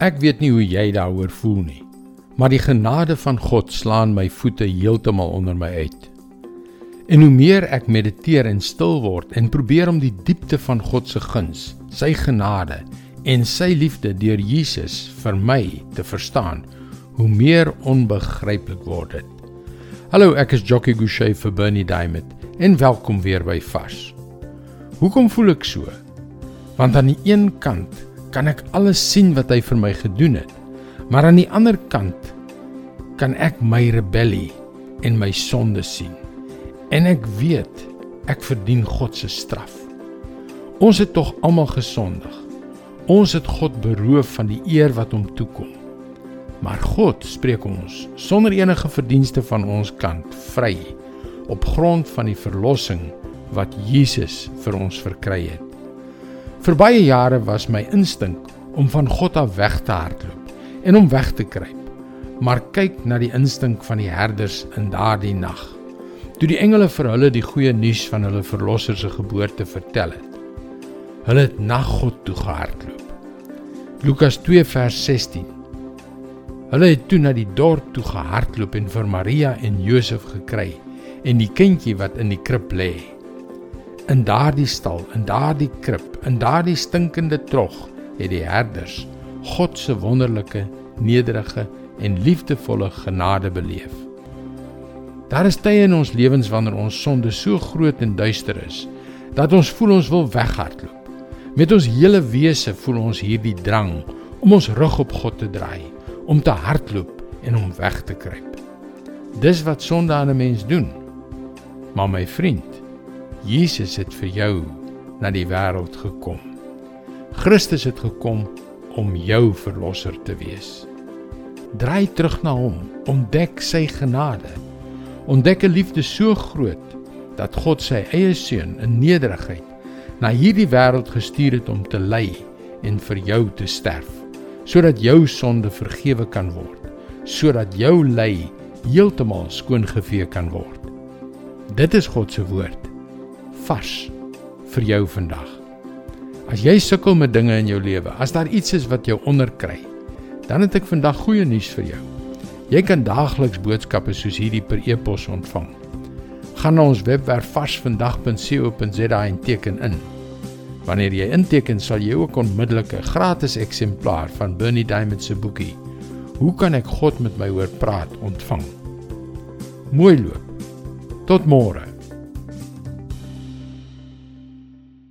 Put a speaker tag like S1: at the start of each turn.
S1: Ek weet nie hoe jy daaroor voel nie, maar die genade van God slaan my voete heeltemal onder my uit. En hoe meer ek mediteer en stil word en probeer om die diepte van God se guns, sy genade en sy liefde deur Jesus vir my te verstaan, hoe meer onbegryplik word dit. Hallo, ek is Jockey Gouchee vir Bernie Diamond en welkom weer by Vars. Hoekom voel ek so? Want aan die een kant kan ek alles sien wat hy vir my gedoen het. Maar aan die ander kant kan ek my rebellie en my sonde sien. En ek weet ek verdien God se straf. Ons het tog almal gesondig. Ons het God beroof van die eer wat hom toekom. Maar God spreek ons sonder enige verdienste van ons kant vry op grond van die verlossing wat Jesus vir ons verkry het. Vir baie jare was my instink om van God af weg te hardloop en om weg te kruip. Maar kyk na die instink van die herders in daardie nag. Toe die engele vir hulle die goeie nuus van hulle verlosser se geboorte vertel het. Hulle het na God toe gehardloop. Lukas 2 vers 16. Hulle het toe na die dorp toe gehardloop en vir Maria en Josef gekry en die kindjie wat in die krib lê. In daardie stal, in daardie krib, in daardie stinkende trog, het die herders God se wonderlike, nederige en liefdevolle genade beleef. Daar is tye in ons lewens wanneer ons sonde so groot en duister is dat ons voel ons wil weghardloop. Met ons hele wese voel ons hierdie drang om ons rug op God te draai, om te hardloop en om weg te kruip. Dis wat sonde aan 'n mens doen. Maar my vriend, Jesus het vir jou na die wêreld gekom. Christus het gekom om jou verlosser te wees. Draai terug na hom, ontdek sy genade. Ontdek 'n liefde so groot dat God sy eie seun in nederigheid na hierdie wêreld gestuur het om te ly en vir jou te sterf, sodat jou sonde vergewe kan word, sodat jou ly heeltemal skoongevee kan word. Dit is God se woord vars vir jou vandag. As jy sukkel met dinge in jou lewe, as daar iets is wat jou onderkry, dan het ek vandag goeie nuus vir jou. Jy kan daagliks boodskappe soos hierdie per e-pos ontvang. Gaan na ons webwerf varsvandag.co.za en teken in. Wanneer jy inteken, sal jy ook onmiddellik 'n gratis eksemplaar van Bernie Diamond se boekie Hoe kan ek God met my hoor praat ontvang. Mooi loop. Tot môre.